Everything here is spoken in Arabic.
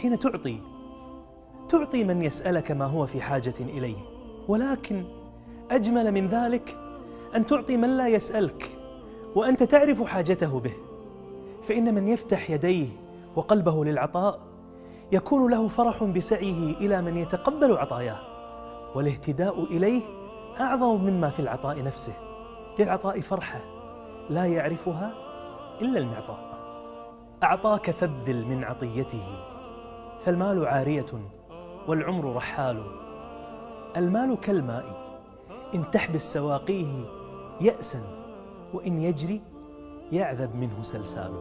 حين تعطي تعطي من يسألك ما هو في حاجة إليه. ولكن أجمل من ذلك أن تعطي من لا يسألك وأنت تعرف حاجته به. فإن من يفتح يديه وقلبه للعطاء يكون له فرح بسعيه إلى من يتقبل عطاياه. والاهتداء إليه أعظم مما في العطاء نفسه. للعطاء فرحة لا يعرفها إلا المعطاء. أعطاك فابذل من عطيته. فالمال عارية والعمر رحال. المال كالماء إن تحبس سواقيه يأسا وإن يجري يعذب منه سلسال.